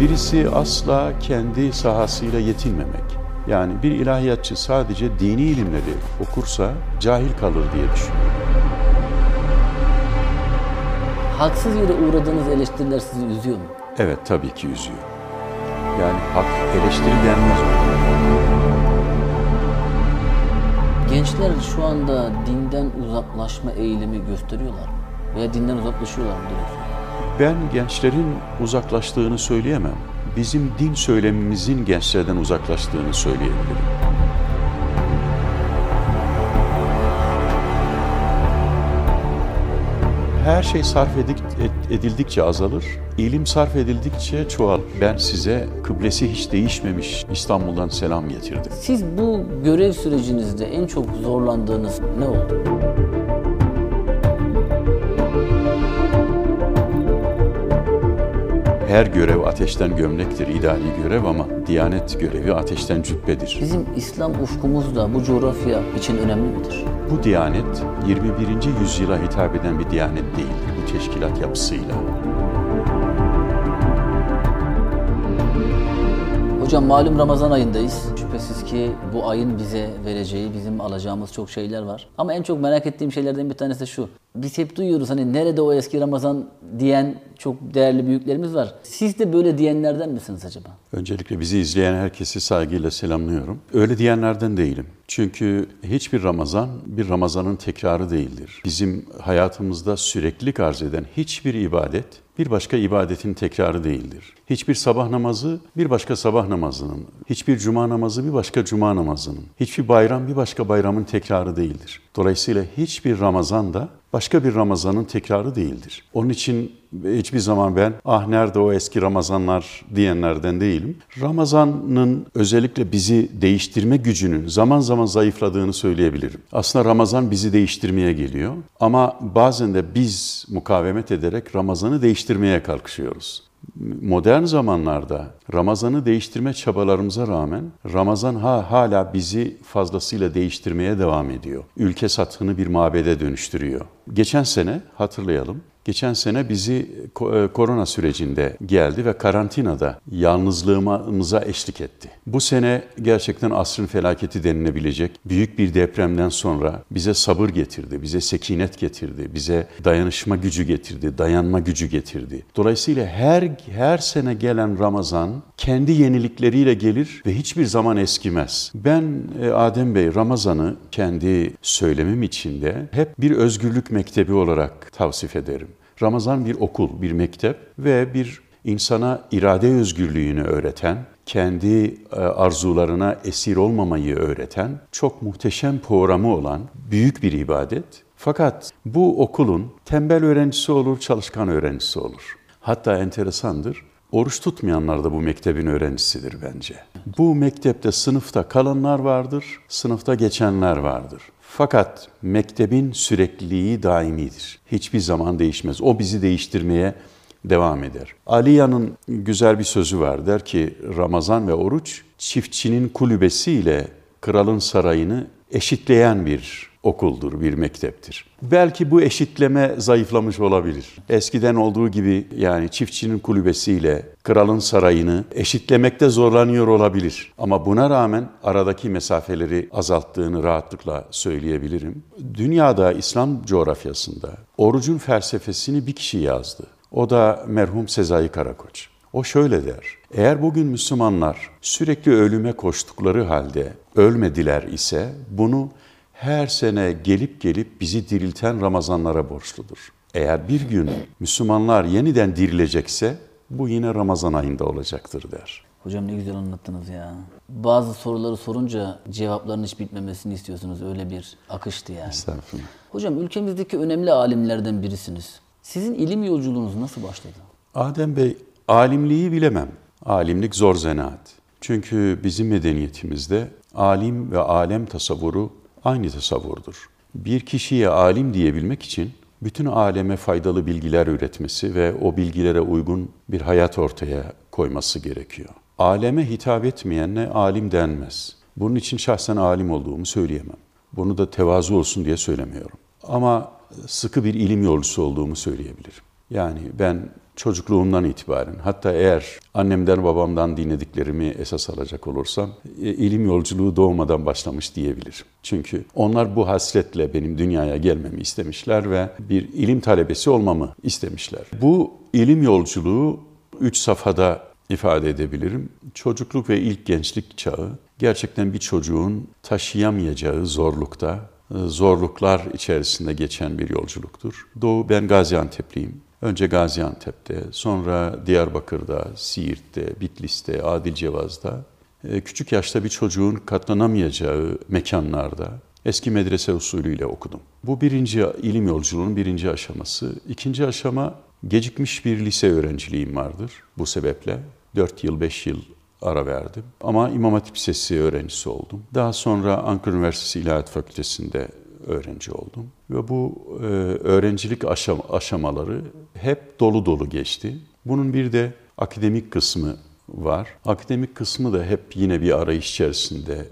Birisi asla kendi sahasıyla yetinmemek. Yani bir ilahiyatçı sadece dini ilimleri okursa cahil kalır diye düşünüyorum. Haksız yere uğradığınız eleştiriler sizi üzüyor mu? Evet tabii ki üzüyor. Yani hak eleştiri denmez ona. Gençler şu anda dinden uzaklaşma eğilimi gösteriyorlar mı? Veya dinden uzaklaşıyorlar mı diyorsun? Ben gençlerin uzaklaştığını söyleyemem. Bizim din söylemimizin gençlerden uzaklaştığını söyleyebilirim. Her şey sarf edildikçe azalır, ilim sarf edildikçe çoğalır. Ben size kıblesi hiç değişmemiş İstanbul'dan selam getirdim. Siz bu görev sürecinizde en çok zorlandığınız ne oldu? Her görev ateşten gömlektir, ideali görev ama diyanet görevi ateşten cübbedir. Bizim İslam ufkumuz da bu coğrafya için önemli midir? Bu diyanet 21. yüzyıla hitap eden bir diyanet değildir bu teşkilat yapısıyla. Hocam malum Ramazan ayındayız. Ki bu ayın bize vereceği, bizim alacağımız çok şeyler var. Ama en çok merak ettiğim şeylerden bir tanesi şu. Biz hep duyuyoruz hani nerede o eski Ramazan diyen çok değerli büyüklerimiz var. Siz de böyle diyenlerden misiniz acaba? Öncelikle bizi izleyen herkesi saygıyla selamlıyorum. Öyle diyenlerden değilim. Çünkü hiçbir Ramazan bir Ramazanın tekrarı değildir. Bizim hayatımızda sürekli arz eden hiçbir ibadet bir başka ibadetin tekrarı değildir. Hiçbir sabah namazı bir başka sabah namazının, hiçbir cuma namazı bir başka cuma namazının, hiçbir bayram bir başka bayramın tekrarı değildir. Dolayısıyla hiçbir Ramazan da başka bir Ramazan'ın tekrarı değildir. Onun için hiçbir zaman ben ah nerede o eski Ramazanlar diyenlerden değilim. Ramazan'ın özellikle bizi değiştirme gücünün zaman zaman zayıfladığını söyleyebilirim. Aslında Ramazan bizi değiştirmeye geliyor ama bazen de biz mukavemet ederek Ramazan'ı değiştirmeye kalkışıyoruz modern zamanlarda Ramazan'ı değiştirme çabalarımıza rağmen Ramazan ha hala bizi fazlasıyla değiştirmeye devam ediyor. Ülke sathını bir mabede dönüştürüyor. Geçen sene hatırlayalım Geçen sene bizi e, korona sürecinde geldi ve karantinada yalnızlığımıza eşlik etti. Bu sene gerçekten asrın felaketi denilebilecek büyük bir depremden sonra bize sabır getirdi, bize sekinet getirdi, bize dayanışma gücü getirdi, dayanma gücü getirdi. Dolayısıyla her her sene gelen Ramazan kendi yenilikleriyle gelir ve hiçbir zaman eskimez. Ben e, Adem Bey Ramazan'ı kendi söylemim içinde hep bir özgürlük mektebi olarak tavsif ederim. Ramazan bir okul, bir mektep ve bir insana irade özgürlüğünü öğreten, kendi e, arzularına esir olmamayı öğreten çok muhteşem programı olan büyük bir ibadet. Fakat bu okulun tembel öğrencisi olur, çalışkan öğrencisi olur. Hatta enteresandır, oruç tutmayanlar da bu mektebin öğrencisidir bence. Bu mektepte sınıfta kalanlar vardır, sınıfta geçenler vardır. Fakat mektebin sürekliliği daimidir. Hiçbir zaman değişmez. O bizi değiştirmeye devam eder. Aliya'nın güzel bir sözü var. Der ki Ramazan ve oruç çiftçinin kulübesiyle kralın sarayını eşitleyen bir okuldur, bir mekteptir. Belki bu eşitleme zayıflamış olabilir. Eskiden olduğu gibi yani çiftçinin kulübesiyle kralın sarayını eşitlemekte zorlanıyor olabilir. Ama buna rağmen aradaki mesafeleri azalttığını rahatlıkla söyleyebilirim. Dünyada İslam coğrafyasında orucun felsefesini bir kişi yazdı. O da merhum Sezai Karakoç. O şöyle der. Eğer bugün Müslümanlar sürekli ölüme koştukları halde ölmediler ise bunu her sene gelip gelip bizi dirilten Ramazanlara borçludur. Eğer bir gün Müslümanlar yeniden dirilecekse bu yine Ramazan ayında olacaktır der. Hocam ne güzel anlattınız ya. Bazı soruları sorunca cevapların hiç bitmemesini istiyorsunuz. Öyle bir akıştı yani. Estağfurullah. Hocam ülkemizdeki önemli alimlerden birisiniz. Sizin ilim yolculuğunuz nasıl başladı? Adem Bey, alimliği bilemem. Alimlik zor zanaat. Çünkü bizim medeniyetimizde alim ve alem tasavvuru aynı tasavvurdur. Bir kişiye alim diyebilmek için bütün aleme faydalı bilgiler üretmesi ve o bilgilere uygun bir hayat ortaya koyması gerekiyor. Aleme hitap etmeyenle alim denmez. Bunun için şahsen alim olduğumu söyleyemem. Bunu da tevazu olsun diye söylemiyorum. Ama sıkı bir ilim yolcusu olduğumu söyleyebilirim. Yani ben çocukluğumdan itibaren hatta eğer annemden babamdan dinlediklerimi esas alacak olursam e, ilim yolculuğu doğmadan başlamış diyebilirim. Çünkü onlar bu hasletle benim dünyaya gelmemi istemişler ve bir ilim talebesi olmamı istemişler. Bu ilim yolculuğu üç safhada ifade edebilirim. Çocukluk ve ilk gençlik çağı gerçekten bir çocuğun taşıyamayacağı zorlukta, e, zorluklar içerisinde geçen bir yolculuktur. Doğu ben Gaziantep'liyim. Önce Gaziantep'te, sonra Diyarbakır'da, Siirt'te, Bitlis'te, Adilcevaz'da, e, küçük yaşta bir çocuğun katlanamayacağı mekanlarda eski medrese usulüyle okudum. Bu birinci ilim yolculuğunun birinci aşaması. İkinci aşama gecikmiş bir lise öğrenciliğim vardır bu sebeple. 4 yıl, 5 yıl ara verdim. Ama İmam Hatip Lisesi öğrencisi oldum. Daha sonra Ankara Üniversitesi İlahiyat Fakültesi'nde öğrenci oldum. Ve bu e, öğrencilik aşam aşamaları hep dolu dolu geçti. Bunun bir de akademik kısmı var. Akademik kısmı da hep yine bir arayış içerisinde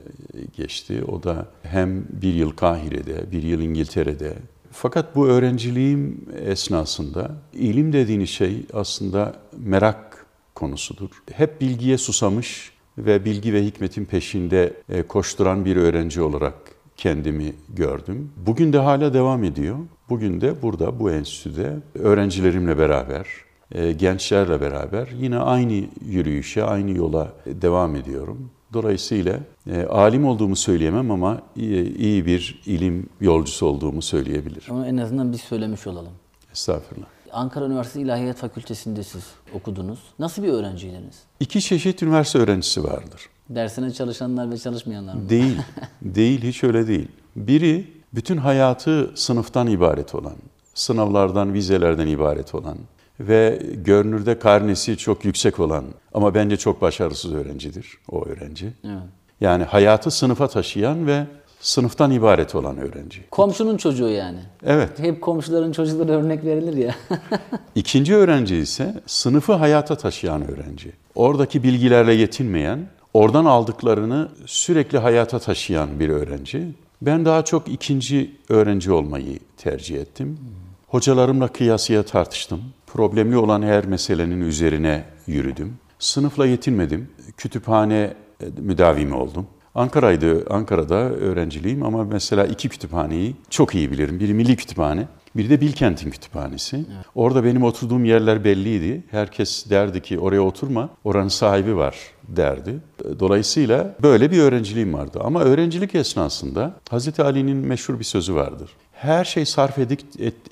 geçti. O da hem bir yıl Kahire'de, bir yıl İngiltere'de. Fakat bu öğrenciliğim esnasında ilim dediğiniz şey aslında merak konusudur. Hep bilgiye susamış ve bilgi ve hikmetin peşinde e, koşturan bir öğrenci olarak kendimi gördüm. Bugün de hala devam ediyor. Bugün de burada bu enstitüde öğrencilerimle beraber, e, gençlerle beraber yine aynı yürüyüşe, aynı yola devam ediyorum. Dolayısıyla e, alim olduğumu söyleyemem ama iyi, iyi bir ilim yolcusu olduğumu söyleyebilirim. Ama en azından biz söylemiş olalım. Estağfurullah. Ankara Üniversitesi İlahiyat Fakültesi'nde siz okudunuz. Nasıl bir öğrenciydiniz? İki çeşit üniversite öğrencisi vardır. Dersine çalışanlar ve çalışmayanlar mı? Değil, değil hiç öyle değil. Biri bütün hayatı sınıftan ibaret olan, sınavlardan, vizelerden ibaret olan ve görünürde karnesi çok yüksek olan ama bence çok başarısız öğrencidir o öğrenci. Evet. Yani hayatı sınıfa taşıyan ve sınıftan ibaret olan öğrenci. Komşunun çocuğu yani. Evet. Hep komşuların çocukları örnek verilir ya. İkinci öğrenci ise sınıfı hayata taşıyan öğrenci. Oradaki bilgilerle yetinmeyen, oradan aldıklarını sürekli hayata taşıyan bir öğrenci. Ben daha çok ikinci öğrenci olmayı tercih ettim. Hocalarımla kıyasıya tartıştım. Problemli olan her meselenin üzerine yürüdüm. Sınıfla yetinmedim. Kütüphane müdavimi oldum. Ankara'ydı, Ankara'da öğrenciliğim ama mesela iki kütüphaneyi çok iyi bilirim. Biri Milli Kütüphane, bir de Bilkent'in kütüphanesi. Evet. Orada benim oturduğum yerler belliydi. Herkes derdi ki oraya oturma, oranın sahibi var derdi. Dolayısıyla böyle bir öğrenciliğim vardı. Ama öğrencilik esnasında Hazreti Ali'nin meşhur bir sözü vardır. Her şey sarf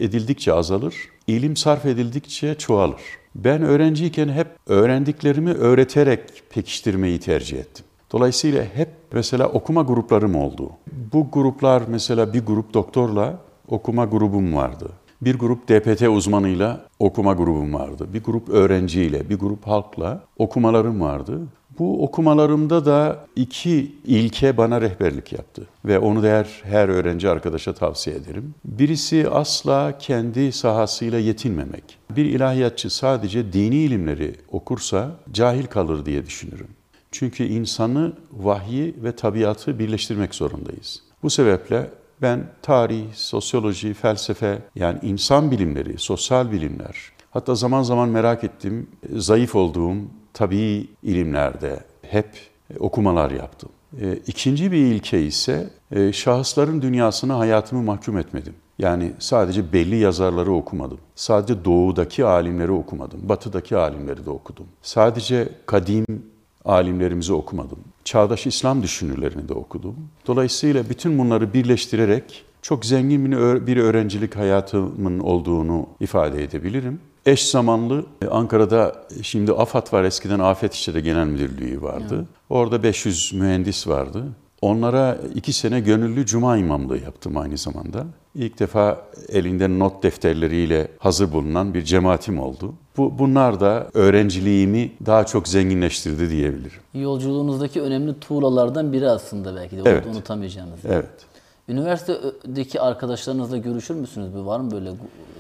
edildikçe azalır, ilim sarf edildikçe çoğalır. Ben öğrenciyken hep öğrendiklerimi öğreterek pekiştirmeyi tercih ettim. Dolayısıyla hep mesela okuma gruplarım oldu. Bu gruplar mesela bir grup doktorla okuma grubum vardı. Bir grup DPT uzmanıyla okuma grubum vardı. Bir grup öğrenciyle, bir grup halkla okumalarım vardı. Bu okumalarımda da iki ilke bana rehberlik yaptı ve onu da her, her öğrenci arkadaşa tavsiye ederim. Birisi asla kendi sahasıyla yetinmemek. Bir ilahiyatçı sadece dini ilimleri okursa cahil kalır diye düşünürüm. Çünkü insanı, vahyi ve tabiatı birleştirmek zorundayız. Bu sebeple ben tarih, sosyoloji, felsefe yani insan bilimleri, sosyal bilimler, hatta zaman zaman merak ettim, zayıf olduğum tabii ilimlerde hep okumalar yaptım. E, ikinci bir ilke ise e, şahısların dünyasına hayatımı mahkum etmedim. Yani sadece belli yazarları okumadım. Sadece doğudaki alimleri okumadım. Batıdaki alimleri de okudum. Sadece kadim alimlerimizi okumadım. Çağdaş İslam düşünürlerini de okudum. Dolayısıyla bütün bunları birleştirerek çok zengin bir öğrencilik hayatımın olduğunu ifade edebilirim. Eş zamanlı e, Ankara'da şimdi AFAD var eskiden Afet İşleri Genel Müdürlüğü vardı. Evet. Orada 500 mühendis vardı. Onlara iki sene gönüllü cuma imamlığı yaptım aynı zamanda. İlk defa elinde not defterleriyle hazır bulunan bir cemaatim oldu. Bu, bunlar da öğrenciliğimi daha çok zenginleştirdi diyebilirim. Yolculuğunuzdaki önemli tuğlalardan biri aslında belki de evet. unutamayacağınız. Evet. Üniversitedeki arkadaşlarınızla görüşür müsünüz? Var mı böyle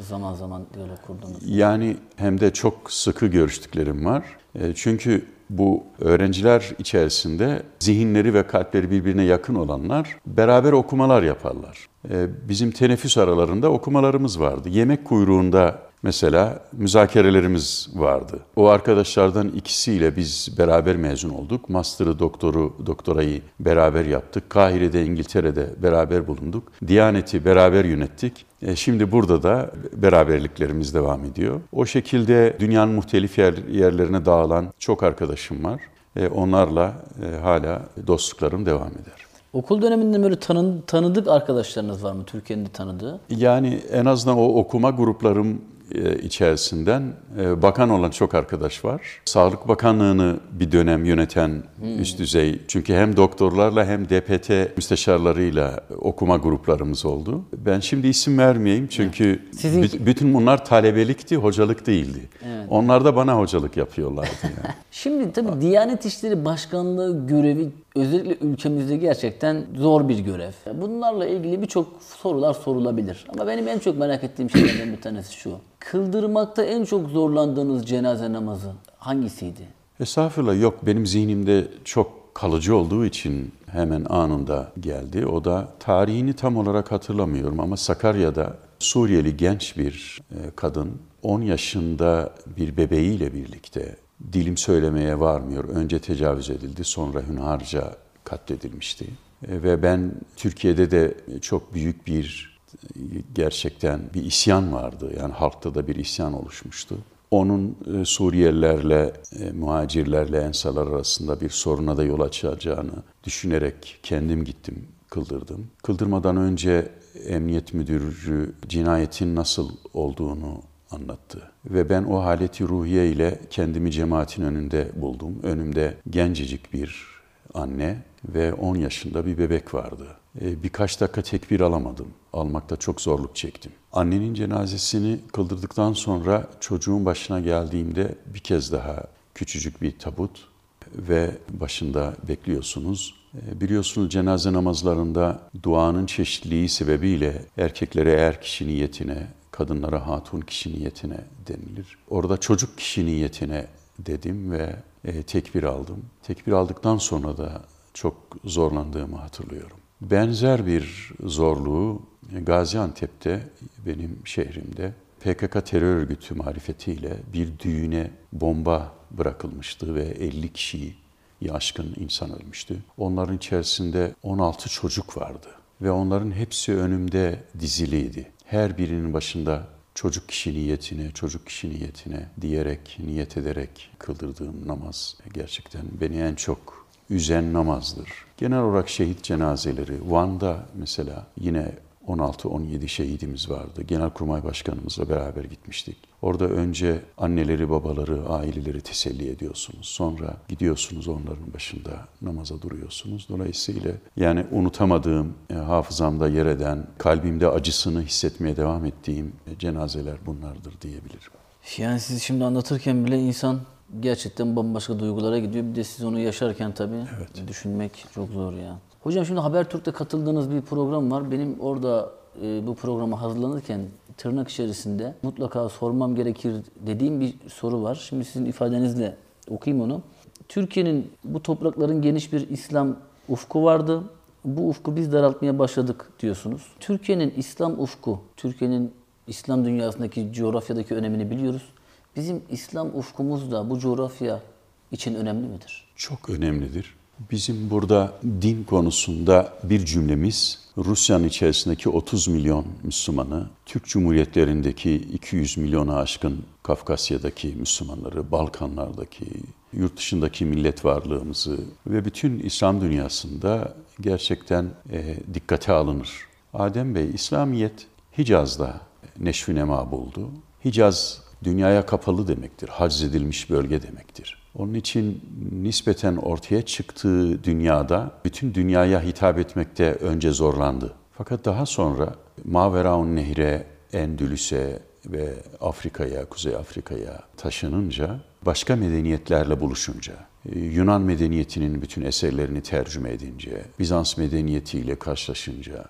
zaman zaman diyalog kurduğunuz? Yani hem de çok sıkı görüştüklerim var. E, çünkü bu öğrenciler içerisinde zihinleri ve kalpleri birbirine yakın olanlar beraber okumalar yaparlar. E, bizim teneffüs aralarında okumalarımız vardı. Yemek kuyruğunda Mesela müzakerelerimiz vardı. O arkadaşlardan ikisiyle biz beraber mezun olduk. Master'ı, doktoru, doktorayı beraber yaptık. Kahire'de, İngiltere'de beraber bulunduk. Diyaneti beraber yönettik. E, Şimdi burada da beraberliklerimiz devam ediyor. O şekilde dünyanın muhtelif yer, yerlerine dağılan çok arkadaşım var. E, Onlarla e, hala dostluklarım devam eder. Okul döneminde böyle tanın, tanıdık arkadaşlarınız var mı Türkiye'nin de tanıdığı? Yani en azından o okuma gruplarım e, içerisinden e, bakan olan çok arkadaş var. Sağlık Bakanlığı'nı bir dönem yöneten üst düzey çünkü hem doktorlarla hem DPT müsteşarlarıyla okuma gruplarımız oldu. Ben şimdi isim vermeyeyim çünkü Sizin- büt- bütün bunlar talebelikti, hocalık değildi. Onlar da bana hocalık yapıyorlardı yani. Şimdi tabii Diyanet İşleri Başkanlığı görevi özellikle ülkemizde gerçekten zor bir görev. Bunlarla ilgili birçok sorular sorulabilir. Ama benim en çok merak ettiğim şeylerden bir tanesi şu. Kıldırmakta en çok zorlandığınız cenaze namazı hangisiydi? Estağfurullah yok benim zihnimde çok kalıcı olduğu için hemen anında geldi. O da tarihini tam olarak hatırlamıyorum ama Sakarya'da Suriyeli genç bir e, kadın 10 yaşında bir bebeğiyle birlikte dilim söylemeye varmıyor. Önce tecavüz edildi sonra hünharca katledilmişti. E, Ve ben Türkiye'de de çok büyük bir gerçekten bir isyan vardı. Yani halkta da bir isyan oluşmuştu. Onun e, Suriyelilerle, e, muhacirlerle, ensalar arasında bir soruna da yol açacağını düşünerek kendim gittim, kıldırdım. Kıldırmadan önce emniyet müdürü cinayetin nasıl olduğunu anlattı. Ve ben o haleti ruhiye ile kendimi cemaatin önünde buldum. Önümde gencecik bir anne ve 10 yaşında bir bebek vardı. E, Birkaç dakika tekbir alamadım. Almakta çok zorluk çektim. Annenin cenazesini kıldırdıktan sonra çocuğun başına geldiğimde bir kez daha küçücük bir tabut ve başında bekliyorsunuz. E, Biliyorsunuz cenaze namazlarında duanın çeşitliliği sebebiyle erkeklere er kişi niyetine, kadınlara hatun kişi niyetine denilir. Orada çocuk kişi niyetine dedim ve e, tekbir aldım. Tekbir aldıktan sonra da çok zorlandığımı hatırlıyorum. Benzer bir zorluğu Gaziantep'te benim şehrimde PKK terör örgütü marifetiyle bir düğüne bomba bırakılmıştı ve 50 kişiyi aşkın insan ölmüştü. Onların içerisinde 16 çocuk vardı ve onların hepsi önümde diziliydi. Her birinin başında çocuk kişi niyetine, çocuk kişi niyetine diyerek, niyet ederek kıldırdığım namaz gerçekten beni en çok üzen namazdır. Genel olarak şehit cenazeleri, Van'da mesela yine 16-17 şehidimiz vardı. Genelkurmay Başkanımızla beraber gitmiştik. Orada önce anneleri, babaları, aileleri teselli ediyorsunuz. Sonra gidiyorsunuz onların başında namaza duruyorsunuz. Dolayısıyla yani unutamadığım, e, hafızamda yer eden, kalbimde acısını hissetmeye devam ettiğim e, cenazeler bunlardır diyebilirim. Yani siz şimdi anlatırken bile insan gerçekten bambaşka duygulara gidiyor. Bir de siz onu yaşarken tabii düşünmek çok zor ya. Hocam şimdi Habertürk'te katıldığınız bir program var. Benim orada e, bu programa hazırlanırken tırnak içerisinde mutlaka sormam gerekir dediğim bir soru var. Şimdi sizin ifadenizle okuyayım onu. Türkiye'nin bu toprakların geniş bir İslam ufku vardı. Bu ufku biz daraltmaya başladık diyorsunuz. Türkiye'nin İslam ufku, Türkiye'nin İslam dünyasındaki coğrafyadaki önemini biliyoruz. Bizim İslam ufkumuz da bu coğrafya için önemli midir? Çok önemlidir. Bizim burada din konusunda bir cümlemiz Rusya'nın içerisindeki 30 milyon Müslümanı, Türk Cumhuriyetlerindeki 200 milyona aşkın Kafkasya'daki Müslümanları, Balkanlardaki, yurt dışındaki millet varlığımızı ve bütün İslam dünyasında gerçekten e, dikkate alınır. Adem Bey, İslamiyet Hicaz'da neşvi nema buldu. Hicaz dünyaya kapalı demektir, haczedilmiş bölge demektir. Onun için nispeten ortaya çıktığı dünyada bütün dünyaya hitap etmekte önce zorlandı. Fakat daha sonra Maveraun Nehre, Endülüs'e ve Afrika'ya, Kuzey Afrika'ya taşınınca, başka medeniyetlerle buluşunca, e, Yunan medeniyetinin bütün eserlerini tercüme edince, Bizans medeniyetiyle karşılaşınca,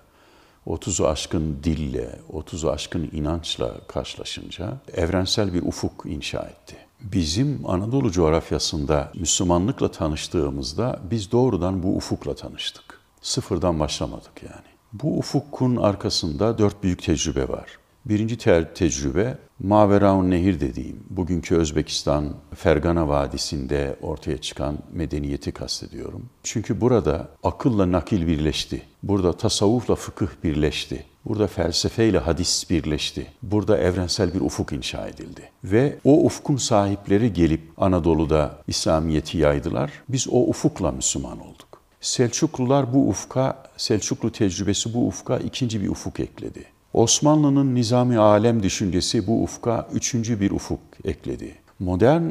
30'u aşkın dille, 30'u aşkın inançla karşılaşınca evrensel bir ufuk inşa etti. Bizim Anadolu coğrafyasında Müslümanlıkla tanıştığımızda biz doğrudan bu ufukla tanıştık. Sıfırdan başlamadık yani. Bu ufukun arkasında dört büyük tecrübe var. Birinci te- tecrübe Maveraun Nehir dediğim, bugünkü Özbekistan Fergana Vadisi'nde ortaya çıkan medeniyeti kastediyorum. Çünkü burada akılla nakil birleşti. Burada tasavvufla fıkıh birleşti. Burada felsefeyle hadis birleşti. Burada evrensel bir ufuk inşa edildi. Ve o ufkun sahipleri gelip Anadolu'da İslamiyet'i yaydılar. Biz o ufukla Müslüman olduk. Selçuklular bu ufka, Selçuklu tecrübesi bu ufka ikinci bir ufuk ekledi. Osmanlı'nın nizami alem düşüncesi bu ufka üçüncü bir ufuk ekledi. Modern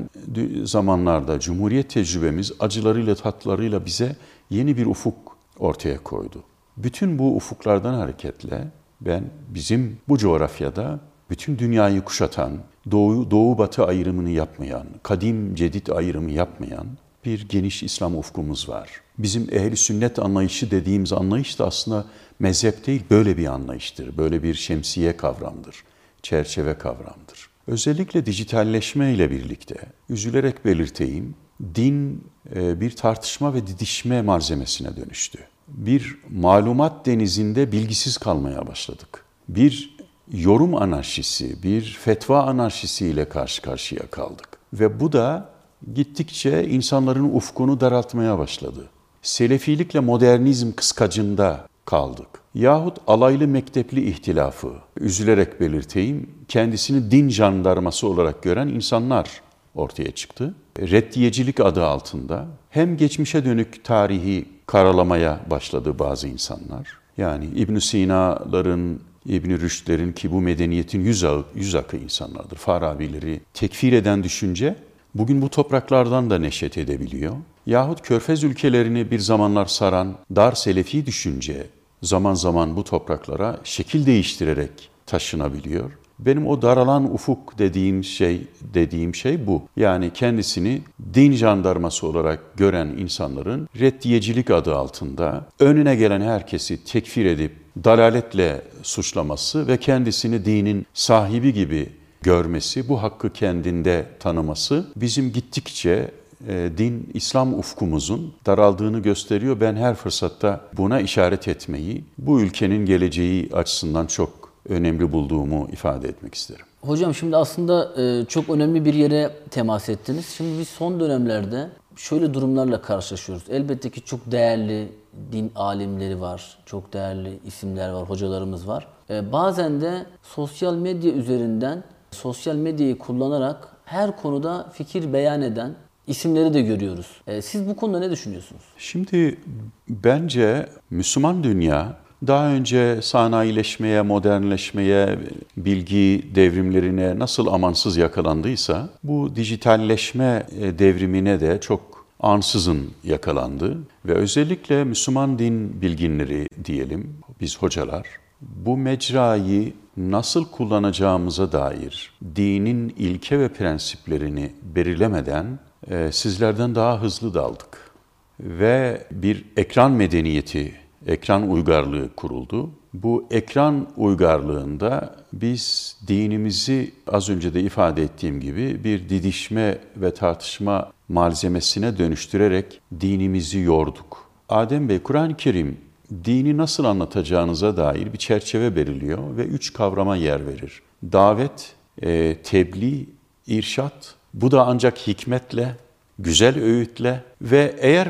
zamanlarda Cumhuriyet tecrübemiz acılarıyla tatlarıyla bize yeni bir ufuk ortaya koydu. Bütün bu ufuklardan hareketle ben bizim bu coğrafyada bütün dünyayı kuşatan, doğu, doğu batı ayrımını yapmayan, kadim cedid ayrımı yapmayan bir geniş İslam ufkumuz var. Bizim ehli sünnet anlayışı dediğimiz anlayış da aslında mezhep değil, böyle bir anlayıştır. Böyle bir şemsiye kavramdır, çerçeve kavramdır. Özellikle dijitalleşme ile birlikte, üzülerek belirteyim, din bir tartışma ve didişme malzemesine dönüştü. Bir malumat denizinde bilgisiz kalmaya başladık. Bir yorum anarşisi, bir fetva anarşisiyle karşı karşıya kaldık. Ve bu da gittikçe insanların ufkunu daraltmaya başladı. Selefilikle modernizm kıskacında kaldık. Yahut alaylı mektepli ihtilafı, üzülerek belirteyim, kendisini din jandarması olarak gören insanlar ortaya çıktı. Reddiyecilik adı altında hem geçmişe dönük tarihi karalamaya başladı bazı insanlar. Yani İbn Sina'ların, İbn Rüşd'lerin ki bu medeniyetin yüz, ağı, yüz akı insanlardır. Farabileri tekfir eden düşünce bugün bu topraklardan da neşet edebiliyor. Yahut Körfez ülkelerini bir zamanlar saran dar selefi düşünce zaman zaman bu topraklara şekil değiştirerek taşınabiliyor. Benim o daralan ufuk dediğim şey dediğim şey bu. Yani kendisini din jandarması olarak gören insanların reddiyecilik adı altında önüne gelen herkesi tekfir edip dalaletle suçlaması ve kendisini dinin sahibi gibi görmesi, bu hakkı kendinde tanıması bizim gittikçe din, İslam ufkumuzun daraldığını gösteriyor. Ben her fırsatta buna işaret etmeyi, bu ülkenin geleceği açısından çok önemli bulduğumu ifade etmek isterim. Hocam şimdi aslında e, çok önemli bir yere temas ettiniz. Şimdi biz son dönemlerde şöyle durumlarla karşılaşıyoruz. Elbette ki çok değerli din alimleri var, çok değerli isimler var, hocalarımız var. E, bazen de sosyal medya üzerinden, sosyal medyayı kullanarak her konuda fikir beyan eden isimleri de görüyoruz. E, siz bu konuda ne düşünüyorsunuz? Şimdi bence Müslüman dünya daha önce sanayileşmeye, modernleşmeye, bilgi devrimlerine nasıl amansız yakalandıysa bu dijitalleşme devrimine de çok ansızın yakalandı ve özellikle Müslüman din bilginleri diyelim biz hocalar bu mecrayı nasıl kullanacağımıza dair dinin ilke ve prensiplerini belirlemeden e, sizlerden daha hızlı daldık ve bir ekran medeniyeti ekran uygarlığı kuruldu. Bu ekran uygarlığında biz dinimizi az önce de ifade ettiğim gibi bir didişme ve tartışma malzemesine dönüştürerek dinimizi yorduk. Adem Bey, Kur'an-ı Kerim dini nasıl anlatacağınıza dair bir çerçeve belirliyor ve üç kavrama yer verir. Davet, e, tebliğ, irşat, bu da ancak hikmetle, güzel öğütle ve eğer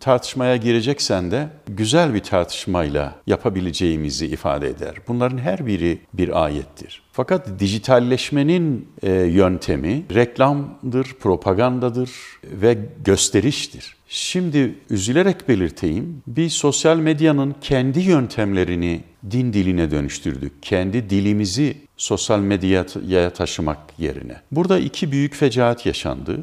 tartışmaya gireceksen de güzel bir tartışmayla yapabileceğimizi ifade eder. Bunların her biri bir ayettir. Fakat dijitalleşmenin e, yöntemi reklamdır, propagandadır ve gösteriştir. Şimdi üzülerek belirteyim, bir sosyal medyanın kendi yöntemlerini din diline dönüştürdük. Kendi dilimizi sosyal medyaya taşımak yerine. Burada iki büyük fecaat yaşandı.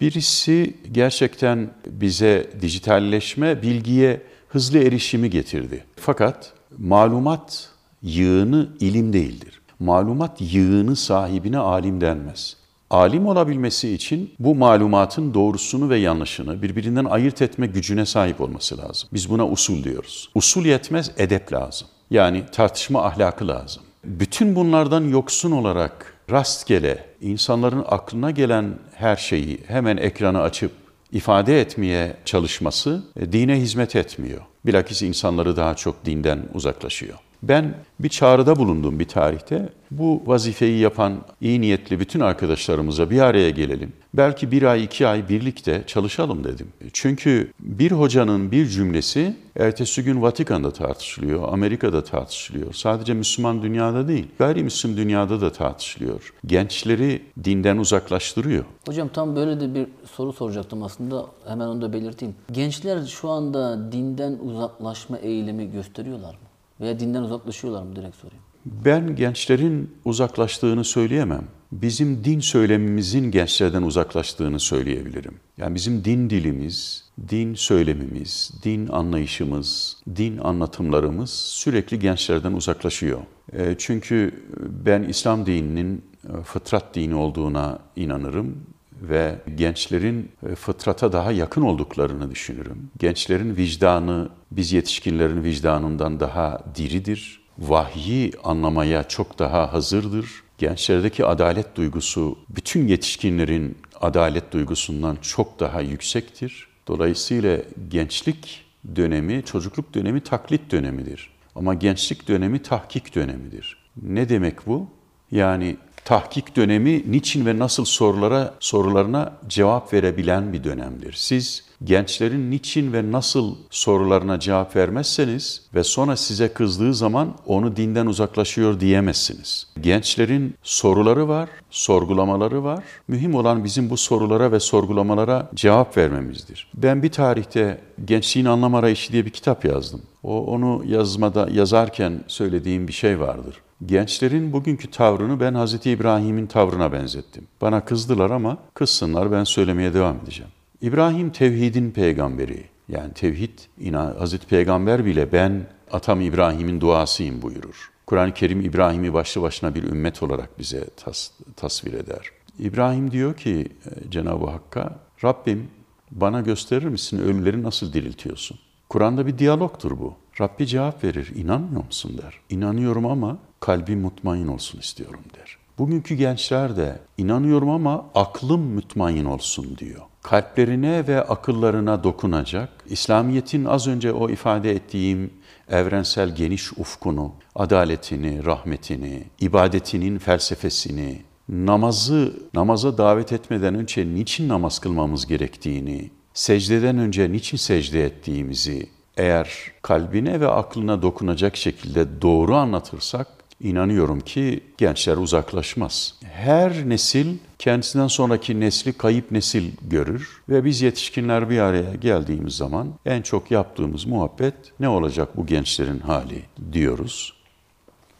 Birisi gerçekten bize dijitalleşme, bilgiye hızlı erişimi getirdi. Fakat malumat yığını ilim değildir. Malumat yığını sahibine alim denmez. Alim olabilmesi için bu malumatın doğrusunu ve yanlışını birbirinden ayırt etme gücüne sahip olması lazım. Biz buna usul diyoruz. Usul yetmez, edep lazım. Yani tartışma ahlakı lazım. Bütün bunlardan yoksun olarak rastgele insanların aklına gelen her şeyi hemen ekranı açıp ifade etmeye çalışması e, dine hizmet etmiyor. Bilakis insanları daha çok dinden uzaklaşıyor. Ben bir çağrıda bulundum bir tarihte. Bu vazifeyi yapan iyi niyetli bütün arkadaşlarımıza bir araya gelelim. Belki bir ay, iki ay birlikte çalışalım dedim. Çünkü bir hocanın bir cümlesi ertesi gün Vatikan'da tartışılıyor, Amerika'da tartışılıyor. Sadece Müslüman dünyada değil, gayrimüslim dünyada da tartışılıyor. Gençleri dinden uzaklaştırıyor. Hocam tam böyle de bir soru soracaktım aslında. Hemen onu da belirteyim. Gençler şu anda dinden uzaklaşma eğilimi gösteriyorlar mı? Veya dinden uzaklaşıyorlar mı direkt sorayım. Ben gençlerin uzaklaştığını söyleyemem. Bizim din söylemimizin gençlerden uzaklaştığını söyleyebilirim. Yani bizim din dilimiz, din söylemimiz, din anlayışımız, din anlatımlarımız sürekli gençlerden uzaklaşıyor. E, çünkü ben İslam dininin e, fıtrat dini olduğuna inanırım ve gençlerin e, fıtrata daha yakın olduklarını düşünürüm. Gençlerin vicdanı biz yetişkinlerin vicdanından daha diridir. Vahyi anlamaya çok daha hazırdır. Gençlerdeki adalet duygusu bütün yetişkinlerin adalet duygusundan çok daha yüksektir. Dolayısıyla gençlik dönemi, çocukluk dönemi taklit dönemidir. Ama gençlik dönemi tahkik dönemidir. Ne demek bu? Yani tahkik dönemi niçin ve nasıl sorulara sorularına cevap verebilen bir dönemdir. Siz gençlerin niçin ve nasıl sorularına cevap vermezseniz ve sonra size kızdığı zaman onu dinden uzaklaşıyor diyemezsiniz. Gençlerin soruları var, sorgulamaları var. Mühim olan bizim bu sorulara ve sorgulamalara cevap vermemizdir. Ben bir tarihte Gençliğin Anlam Arayışı diye bir kitap yazdım. O onu yazmada yazarken söylediğim bir şey vardır. Gençlerin bugünkü tavrını ben Hazreti İbrahim'in tavrına benzettim. Bana kızdılar ama kızsınlar ben söylemeye devam edeceğim. İbrahim tevhidin peygamberi. Yani tevhid, Hazreti Peygamber bile ben atam İbrahim'in duasıyım buyurur. Kur'an-ı Kerim İbrahim'i başlı başına bir ümmet olarak bize tas, tasvir eder. İbrahim diyor ki e, Cenab-ı Hakk'a, Rabbim bana gösterir misin ölüleri nasıl diriltiyorsun? Kur'an'da bir diyalogtur bu. Rabbi cevap verir, inanmıyor musun der. İnanıyorum ama kalbim mutmain olsun istiyorum der. Bugünkü gençler de inanıyorum ama aklım mutmain olsun diyor. Kalplerine ve akıllarına dokunacak, İslamiyet'in az önce o ifade ettiğim evrensel geniş ufkunu, adaletini, rahmetini, ibadetinin felsefesini, namazı, namaza davet etmeden önce niçin namaz kılmamız gerektiğini, secdeden önce niçin secde ettiğimizi eğer kalbine ve aklına dokunacak şekilde doğru anlatırsak inanıyorum ki gençler uzaklaşmaz. Her nesil kendisinden sonraki nesli kayıp nesil görür ve biz yetişkinler bir araya geldiğimiz zaman en çok yaptığımız muhabbet ne olacak bu gençlerin hali diyoruz.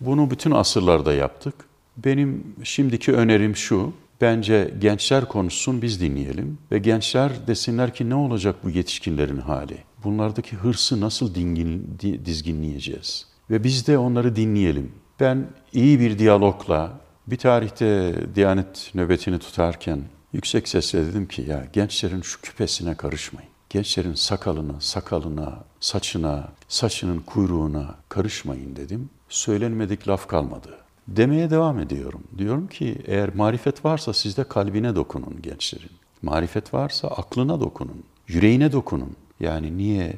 Bunu bütün asırlarda yaptık. Benim şimdiki önerim şu, bence gençler konuşsun biz dinleyelim ve gençler desinler ki ne olacak bu yetişkinlerin hali? Bunlardaki hırsı nasıl dingin, dizginleyeceğiz? Ve biz de onları dinleyelim. Ben iyi bir diyalogla bir tarihte Diyanet nöbetini tutarken yüksek sesle dedim ki ya gençlerin şu küpesine karışmayın. Gençlerin sakalına, sakalına, saçına, saçının kuyruğuna karışmayın dedim. Söylenmedik laf kalmadı. Demeye devam ediyorum. Diyorum ki eğer marifet varsa sizde kalbine dokunun gençlerin. Marifet varsa aklına dokunun, yüreğine dokunun. Yani niye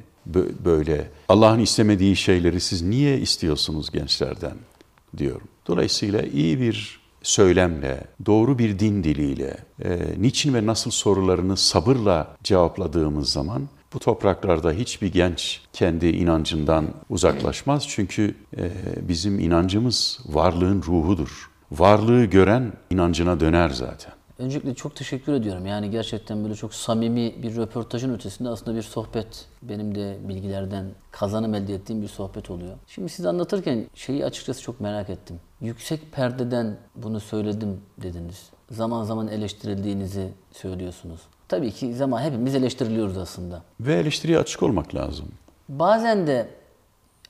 böyle Allah'ın istemediği şeyleri siz niye istiyorsunuz gençlerden? Diyorum. Dolayısıyla iyi bir söylemle, doğru bir din diliyle, e, niçin ve nasıl sorularını sabırla cevapladığımız zaman bu topraklarda hiçbir genç kendi inancından uzaklaşmaz. Çünkü e, bizim inancımız varlığın ruhudur. Varlığı gören inancına döner zaten. Öncelikle çok teşekkür ediyorum. Yani gerçekten böyle çok samimi bir röportajın ötesinde aslında bir sohbet. Benim de bilgilerden kazanım elde ettiğim bir sohbet oluyor. Şimdi siz anlatırken şeyi açıkçası çok merak ettim. Yüksek perdeden bunu söyledim dediniz. Zaman zaman eleştirildiğinizi söylüyorsunuz. Tabii ki zaman hepimiz eleştiriliyoruz aslında. Ve eleştiriye açık olmak lazım. Bazen de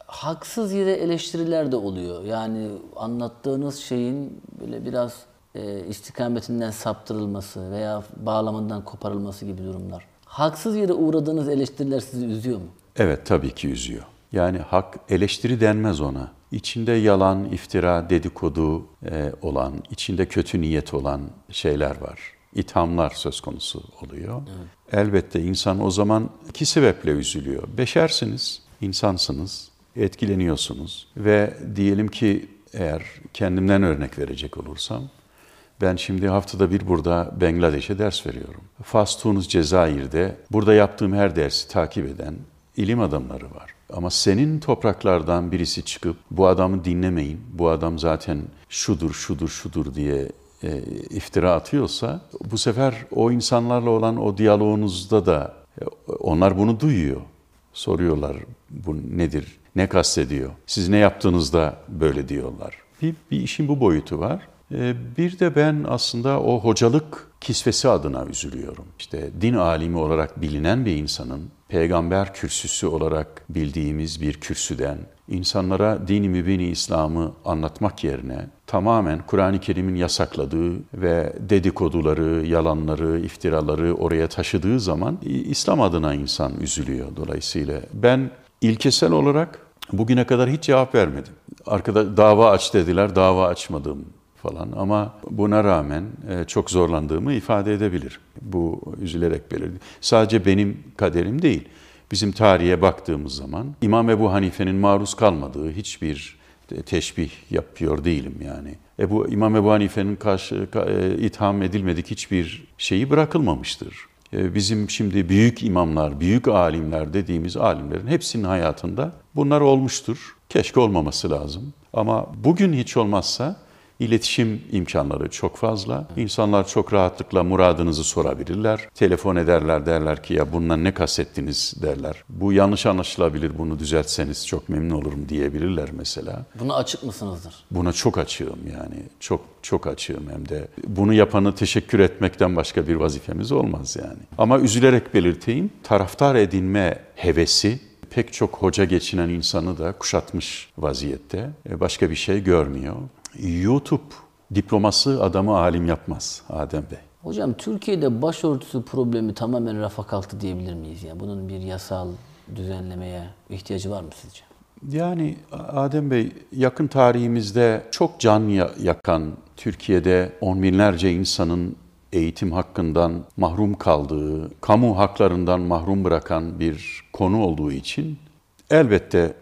haksız yere eleştiriler de oluyor. Yani anlattığınız şeyin böyle biraz e, istikametinden saptırılması veya bağlamından koparılması gibi durumlar. Haksız yere uğradığınız eleştiriler sizi üzüyor mu? Evet tabii ki üzüyor. Yani hak eleştiri denmez ona. İçinde yalan, iftira, dedikodu e, olan, içinde kötü niyet olan şeyler var. İthamlar söz konusu oluyor. Evet. Elbette insan o zaman iki sebeple üzülüyor. Beşersiniz, insansınız. etkileniyorsunuz ve diyelim ki eğer kendimden örnek verecek olursam ben şimdi haftada bir burada Bangladeş'e ders veriyorum. Fas, Tunus, Cezayir'de burada yaptığım her dersi takip eden ilim adamları var. Ama senin topraklardan birisi çıkıp bu adamı dinlemeyin, bu adam zaten şudur, şudur, şudur diye e, iftira atıyorsa bu sefer o insanlarla olan o diyaloğunuzda da e, onlar bunu duyuyor. Soruyorlar bu nedir, ne kastediyor, siz ne yaptığınızda böyle diyorlar. Bir, bir işin bu boyutu var. E, bir de ben aslında o hocalık kisvesi adına üzülüyorum. İşte din alimi olarak bilinen bir insanın peygamber kürsüsü olarak bildiğimiz bir kürsüden insanlara dini mübini İslam'ı anlatmak yerine tamamen Kur'an-ı Kerim'in yasakladığı ve dedikoduları, yalanları, iftiraları oraya taşıdığı zaman İslam adına insan üzülüyor dolayısıyla. Ben ilkesel olarak bugüne kadar hiç cevap vermedim. Arkada dava aç dediler, dava açmadım falan ama buna rağmen e, çok zorlandığımı ifade edebilir. Bu üzülerek belirdi. Sadece benim kaderim değil. Bizim tarihe baktığımız zaman İmam Ebu Hanife'nin maruz kalmadığı hiçbir teşbih yapıyor değilim yani. Ebu İmam Ebu Hanife'nin karşı e, itham edilmedik hiçbir şeyi bırakılmamıştır. E, bizim şimdi büyük imamlar, büyük alimler dediğimiz alimlerin hepsinin hayatında bunlar olmuştur. Keşke olmaması lazım. Ama bugün hiç olmazsa İletişim imkanları çok fazla. İnsanlar çok rahatlıkla muradınızı sorabilirler. Telefon ederler derler ki ya bundan ne kastettiniz derler. Bu yanlış anlaşılabilir bunu düzeltseniz çok memnun olurum diyebilirler mesela. Buna açık mısınızdır? Buna çok açığım yani. Çok çok açığım hem de. Bunu yapanı teşekkür etmekten başka bir vazifemiz olmaz yani. Ama üzülerek belirteyim taraftar edinme hevesi pek çok hoca geçinen insanı da kuşatmış vaziyette. E, başka bir şey görmüyor. YouTube diploması adamı alim yapmaz Adem Bey. Hocam Türkiye'de başörtüsü problemi tamamen rafa kalktı diyebilir miyiz? Yani bunun bir yasal düzenlemeye ihtiyacı var mı sizce? Yani Adem Bey yakın tarihimizde çok can yakan Türkiye'de on binlerce insanın eğitim hakkından mahrum kaldığı, kamu haklarından mahrum bırakan bir konu olduğu için elbette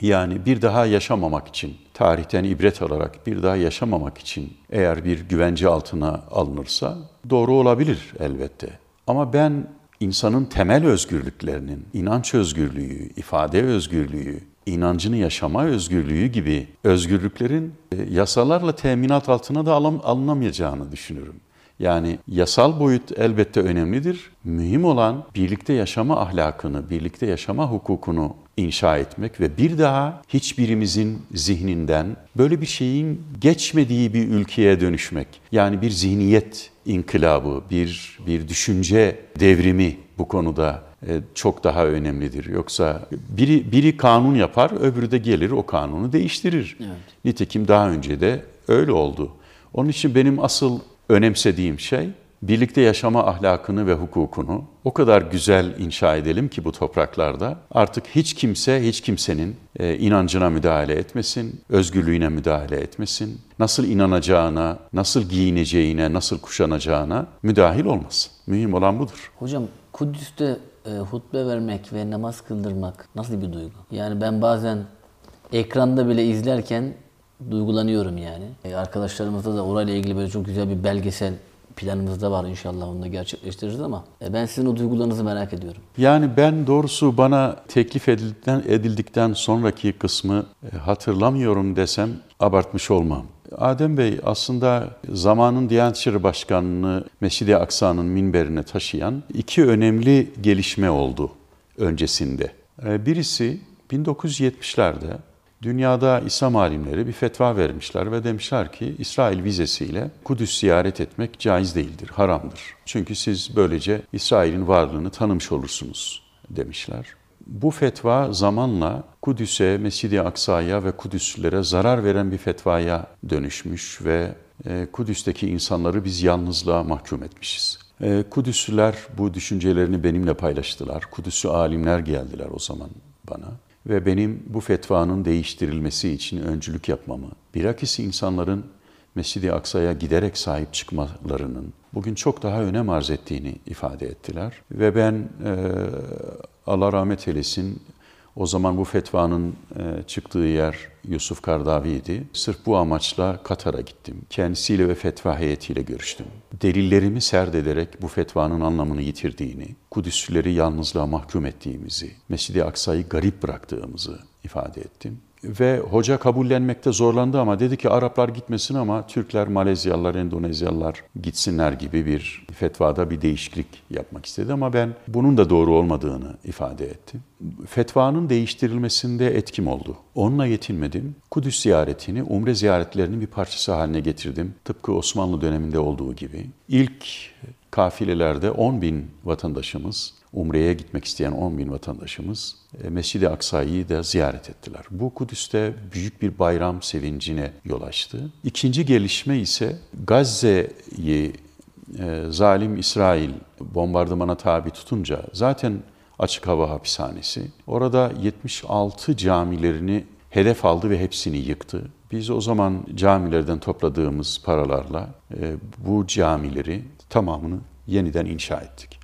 yani bir daha yaşamamak için, tarihten ibret alarak bir daha yaşamamak için eğer bir güvence altına alınırsa doğru olabilir elbette. Ama ben insanın temel özgürlüklerinin, inanç özgürlüğü, ifade özgürlüğü, inancını yaşama özgürlüğü gibi özgürlüklerin e, yasalarla teminat altına da alınamayacağını düşünürüm. Yani yasal boyut elbette önemlidir. Mühim olan birlikte yaşama ahlakını, birlikte yaşama hukukunu inşa etmek ve bir daha hiçbirimizin zihninden böyle bir şeyin geçmediği bir ülkeye dönüşmek. Yani bir zihniyet inkılabı, bir bir düşünce devrimi bu konuda e, çok daha önemlidir. Yoksa biri biri kanun yapar, öbürü de gelir o kanunu değiştirir. Evet. Nitekim daha önce de öyle oldu. Onun için benim asıl önemsediğim şey birlikte yaşama ahlakını ve hukukunu o kadar güzel inşa edelim ki bu topraklarda artık hiç kimse hiç kimsenin e, inancına müdahale etmesin, özgürlüğüne müdahale etmesin, nasıl inanacağına, nasıl giyineceğine, nasıl kuşanacağına müdahil olmasın. Mühim olan budur. Hocam Kudüs'te e, hutbe vermek ve namaz kıldırmak nasıl bir duygu? Yani ben bazen ekranda bile izlerken duygulanıyorum yani. E, arkadaşlarımızda da orayla ilgili böyle çok güzel bir belgesel planımızda var inşallah onu da gerçekleştiririz ama e, ben sizin o duygularınızı merak ediyorum. Yani ben doğrusu bana teklif edildikten, edildikten sonraki kısmı e, hatırlamıyorum desem abartmış olmam. Adem Bey aslında zamanın Diyanet İşleri Başkanı'nı Mescid-i Aksa'nın minberine taşıyan iki önemli gelişme oldu öncesinde. E, birisi 1970'lerde Dünyada İslam alimleri bir fetva vermişler ve demişler ki İsrail vizesiyle Kudüs ziyaret etmek caiz değildir, haramdır. Çünkü siz böylece İsrail'in varlığını tanımış olursunuz demişler. Bu fetva zamanla Kudüs'e, Mescid-i Aksa'ya ve Kudüslülere zarar veren bir fetvaya dönüşmüş ve e, Kudüs'teki insanları biz yalnızlığa mahkum etmişiz. E, Kudüslüler bu düşüncelerini benimle paylaştılar. Kudüs'lü alimler geldiler o zaman bana ve benim bu fetvanın değiştirilmesi için öncülük yapmamı, bilakis insanların Mescid-i Aksa'ya giderek sahip çıkmalarının bugün çok daha önem arz ettiğini ifade ettiler. Ve ben Allah rahmet eylesin O zaman bu fetvanın e, çıktığı yer Yusuf Kardavi'ydi. Sırf bu amaçla Katar'a gittim. Kendisiyle ve fetva heyetiyle görüştüm. Delillerimi serdederek bu fetvanın anlamını yitirdiğini, Kudüslileri yalnızlığa mahkum ettiğimizi, Mescid-i Aksa'yı garip bıraktığımızı ifade ettim. Ve hoca kabullenmekte zorlandı ama dedi ki Araplar gitmesin ama Türkler, Malezyalılar, Endonezyalılar gitsinler gibi bir fetvada bir değişiklik yapmak istedi ama ben bunun da doğru olmadığını ifade ettim. Fetvanın değiştirilmesinde etkim oldu. Onunla yetinmedim. Kudüs ziyaretini, umre ziyaretlerinin bir parçası haline getirdim. Tıpkı Osmanlı döneminde olduğu gibi. İlk kafilelerde 10 bin vatandaşımız, Umre'ye gitmek isteyen 10 bin vatandaşımız e, Mescid-i Aksa'yı da ziyaret ettiler. Bu Kudüs'te büyük bir bayram sevincine yol açtı. İkinci gelişme ise Gazze'yi e, zalim İsrail bombardımana tabi tutunca zaten açık hava hapishanesi. Orada 76 camilerini hedef aldı ve hepsini yıktı. Biz o zaman camilerden topladığımız paralarla e, bu camileri tamamını yeniden inşa ettik.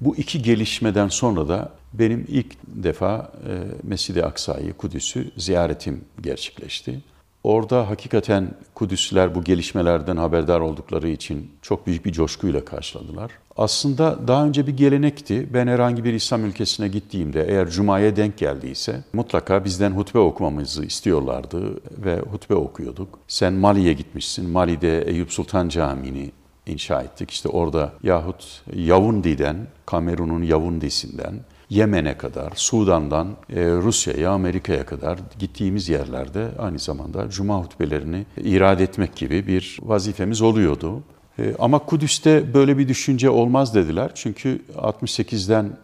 Bu iki gelişmeden sonra da benim ilk defa e, Mescid-i Aksa'yı, Kudüs'ü ziyaretim gerçekleşti. Orada hakikaten Kudüsler bu gelişmelerden haberdar oldukları için çok büyük bir coşkuyla karşıladılar. Aslında daha önce bir gelenekti. Ben herhangi bir İslam ülkesine gittiğimde eğer Cuma'ya denk geldiyse mutlaka bizden hutbe okumamızı istiyorlardı ve hutbe okuyorduk. Sen Mali'ye gitmişsin. Mali'de Eyüp Sultan Camii'ni inşa ettik. İşte orada yahut Yavundi'den, Kamerun'un Yavundi'sinden Yemen'e kadar, Sudan'dan e, Rusya'ya, Amerika'ya kadar gittiğimiz yerlerde aynı zamanda cuma hutbelerini irade etmek gibi bir vazifemiz oluyordu. E, ama Kudüs'te böyle bir düşünce olmaz dediler. Çünkü 68'den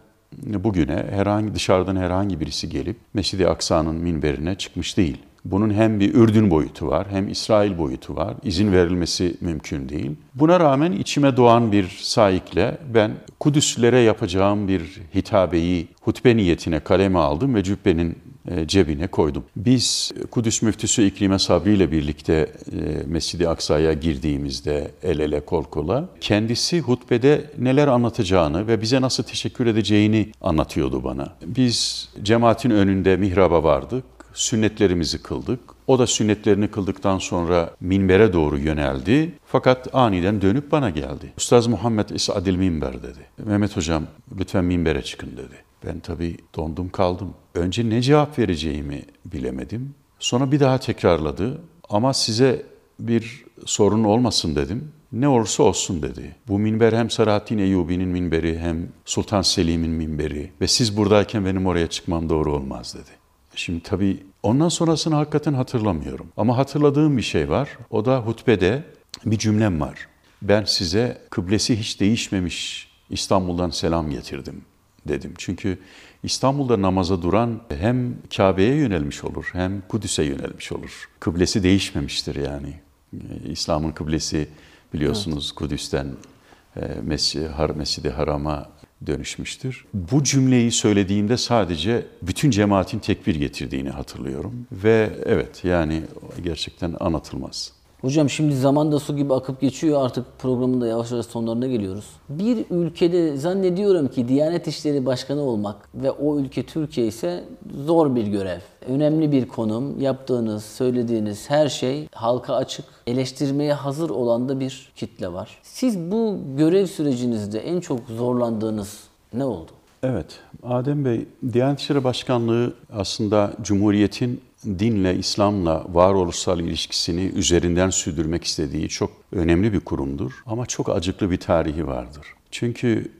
bugüne herhangi dışarıdan herhangi birisi gelip Mescid-i Aksa'nın minberine çıkmış değil. Bunun hem bir Ürdün boyutu var hem İsrail boyutu var. İzin verilmesi mümkün değil. Buna rağmen içime doğan bir saikle ben Kudüslülere yapacağım bir hitabeyi hutbe niyetine kaleme aldım ve cübbenin e, cebine koydum. Biz Kudüs müftüsü İklime Sabri ile birlikte e, Mescid-i Aksa'ya girdiğimizde el ele kol kola kendisi hutbede neler anlatacağını ve bize nasıl teşekkür edeceğini anlatıyordu bana. Biz cemaatin önünde mihraba vardık sünnetlerimizi kıldık. O da sünnetlerini kıldıktan sonra minbere doğru yöneldi. Fakat aniden dönüp bana geldi. Ustaz Muhammed İsa'dil minber dedi. Mehmet hocam lütfen minbere çıkın dedi. Ben tabii dondum kaldım. Önce ne cevap vereceğimi bilemedim. Sonra bir daha tekrarladı. Ama size bir sorun olmasın dedim. Ne olursa olsun dedi. Bu minber hem Selahaddin Eyyubi'nin minberi hem Sultan Selim'in minberi ve siz buradayken benim oraya çıkmam doğru olmaz dedi. Şimdi tabii ondan sonrasını hakikaten hatırlamıyorum. Ama hatırladığım bir şey var. O da hutbede bir cümlem var. Ben size kıblesi hiç değişmemiş İstanbul'dan selam getirdim dedim. Çünkü İstanbul'da namaza duran hem Kabe'ye yönelmiş olur hem Kudüs'e yönelmiş olur. Kıblesi değişmemiştir yani. İslam'ın kıblesi biliyorsunuz evet. Kudüs'ten Mescid-i Haram'a dönüşmüştür. Bu cümleyi söylediğimde sadece bütün cemaatin tekbir getirdiğini hatırlıyorum. Ve evet yani gerçekten anlatılmaz. Hocam şimdi zaman da su gibi akıp geçiyor. Artık programın da yavaş yavaş sonlarına geliyoruz. Bir ülkede zannediyorum ki Diyanet İşleri Başkanı olmak ve o ülke Türkiye ise zor bir görev. Önemli bir konum. Yaptığınız, söylediğiniz her şey halka açık. Eleştirmeye hazır olan da bir kitle var. Siz bu görev sürecinizde en çok zorlandığınız ne oldu? Evet, Adem Bey, Diyanet İşleri Başkanlığı aslında Cumhuriyet'in dinle, İslam'la varoluşsal ilişkisini üzerinden sürdürmek istediği çok önemli bir kurumdur. Ama çok acıklı bir tarihi vardır. Çünkü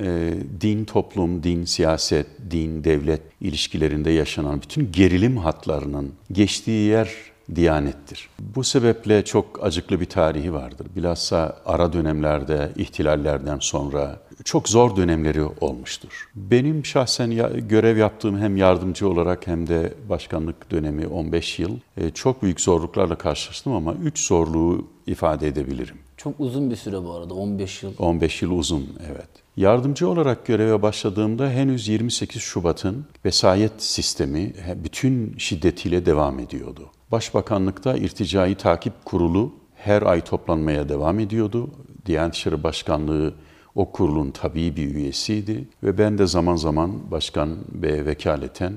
e, din, toplum, din, siyaset, din, devlet ilişkilerinde yaşanan bütün gerilim hatlarının geçtiği yer Diyanettir. Bu sebeple çok acıklı bir tarihi vardır. Bilhassa ara dönemlerde, ihtilallerden sonra çok zor dönemleri olmuştur. Benim şahsen ya, görev yaptığım hem yardımcı olarak hem de başkanlık dönemi 15 yıl e, çok büyük zorluklarla karşılaştım ama 3 zorluğu ifade edebilirim. Çok uzun bir süre bu arada 15 yıl. 15 yıl uzun evet. Yardımcı olarak göreve başladığımda henüz 28 Şubat'ın vesayet sistemi bütün şiddetiyle devam ediyordu. Başbakanlıkta irticai takip kurulu her ay toplanmaya devam ediyordu. Diyanet İşleri Başkanlığı o kurulun tabii bir üyesiydi ve ben de zaman zaman başkan beye vekaleten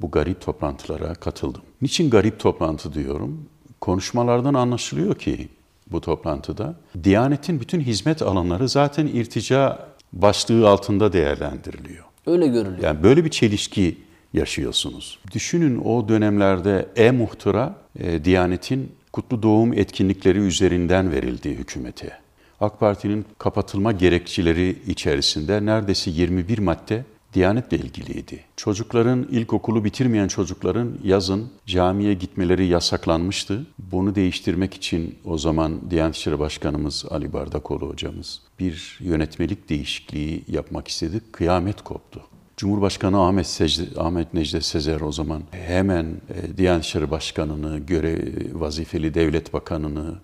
bu garip toplantılara katıldım. Niçin garip toplantı diyorum? Konuşmalardan anlaşılıyor ki bu toplantıda Diyanet'in bütün hizmet alanları zaten irtica başlığı altında değerlendiriliyor. Öyle görülüyor. Yani böyle bir çelişki yaşıyorsunuz. Düşünün o dönemlerde e-muhtıra e, Diyanet'in kutlu doğum etkinlikleri üzerinden verildiği hükümete. AK Parti'nin kapatılma gerekçeleri içerisinde neredeyse 21 madde Diyanetle ilgiliydi. Çocukların, ilkokulu bitirmeyen çocukların yazın camiye gitmeleri yasaklanmıştı. Bunu değiştirmek için o zaman Diyanet İşleri Başkanımız Ali Bardakoğlu hocamız bir yönetmelik değişikliği yapmak istedi. Kıyamet koptu. Cumhurbaşkanı Ahmet, Secde, Ahmet Necdet Sezer o zaman hemen e, Diyanet İşleri Başkanı'nı, göre vazifeli devlet bakanını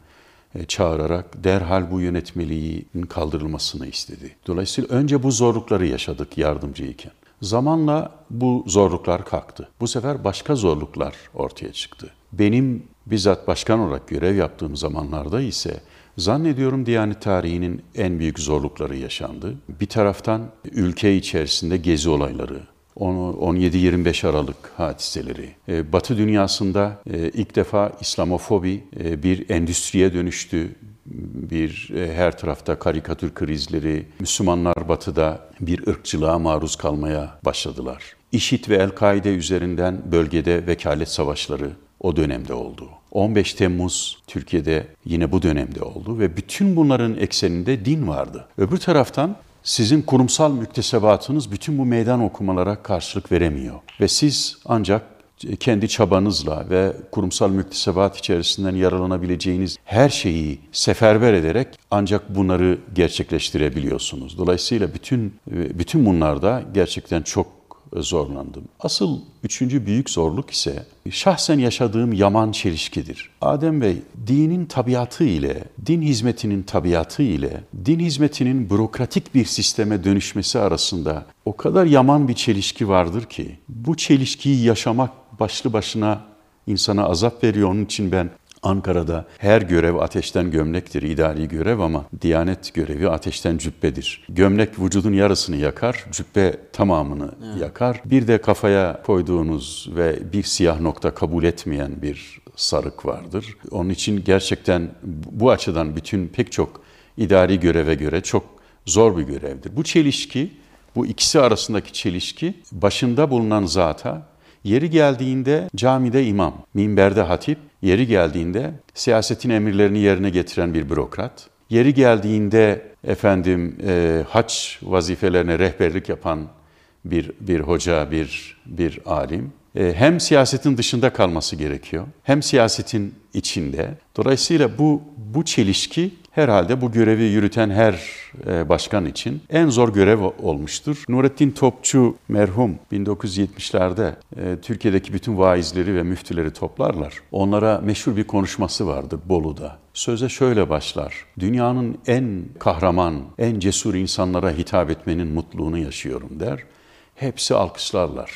çağırarak derhal bu yönetmeliğin kaldırılmasını istedi. Dolayısıyla önce bu zorlukları yaşadık yardımcıyken. Zamanla bu zorluklar kalktı. Bu sefer başka zorluklar ortaya çıktı. Benim bizzat başkan olarak görev yaptığım zamanlarda ise Zannediyorum Diyanet tarihinin en büyük zorlukları yaşandı. Bir taraftan ülke içerisinde gezi olayları, 17-25 Aralık hadiseleri. E, Batı dünyasında e, ilk defa İslamofobi e, bir endüstriye dönüştü. Bir her tarafta karikatür krizleri, Müslümanlar batıda bir ırkçılığa maruz kalmaya başladılar. İşit ve El-Kaide üzerinden bölgede vekalet savaşları o dönemde oldu. 15 Temmuz Türkiye'de yine bu dönemde oldu ve bütün bunların ekseninde din vardı. Öbür taraftan sizin kurumsal müktesebatınız bütün bu meydan okumalara karşılık veremiyor. Ve siz ancak kendi çabanızla ve kurumsal müktesebat içerisinden yararlanabileceğiniz her şeyi seferber ederek ancak bunları gerçekleştirebiliyorsunuz. Dolayısıyla bütün bütün bunlarda gerçekten çok zorlandım. Asıl üçüncü büyük zorluk ise şahsen yaşadığım yaman çelişkidir. Adem Bey, dinin tabiatı ile, din hizmetinin tabiatı ile, din hizmetinin bürokratik bir sisteme dönüşmesi arasında o kadar yaman bir çelişki vardır ki, bu çelişkiyi yaşamak başlı başına insana azap veriyor. Onun için ben Ankara'da her görev ateşten gömlektir, idari görev ama Diyanet görevi ateşten cübbedir. Gömlek vücudun yarısını yakar, cübbe tamamını evet. yakar. Bir de kafaya koyduğunuz ve bir siyah nokta kabul etmeyen bir sarık vardır. Onun için gerçekten bu açıdan bütün pek çok idari göreve göre çok zor bir görevdir. Bu çelişki, bu ikisi arasındaki çelişki başında bulunan zata Yeri geldiğinde camide imam, minberde hatip, yeri geldiğinde siyasetin emirlerini yerine getiren bir bürokrat, yeri geldiğinde efendim e, haç vazifelerine rehberlik yapan bir bir hoca, bir bir alim, e, hem siyasetin dışında kalması gerekiyor, hem siyasetin içinde. Dolayısıyla bu bu çelişki herhalde bu görevi yürüten her e, başkan için en zor görev olmuştur. Nurettin Topçu merhum 1970'lerde e, Türkiye'deki bütün vaizleri ve müftüleri toplarlar. Onlara meşhur bir konuşması vardır Bolu'da. Söze şöyle başlar. Dünyanın en kahraman, en cesur insanlara hitap etmenin mutluluğunu yaşıyorum der. Hepsi alkışlarlar.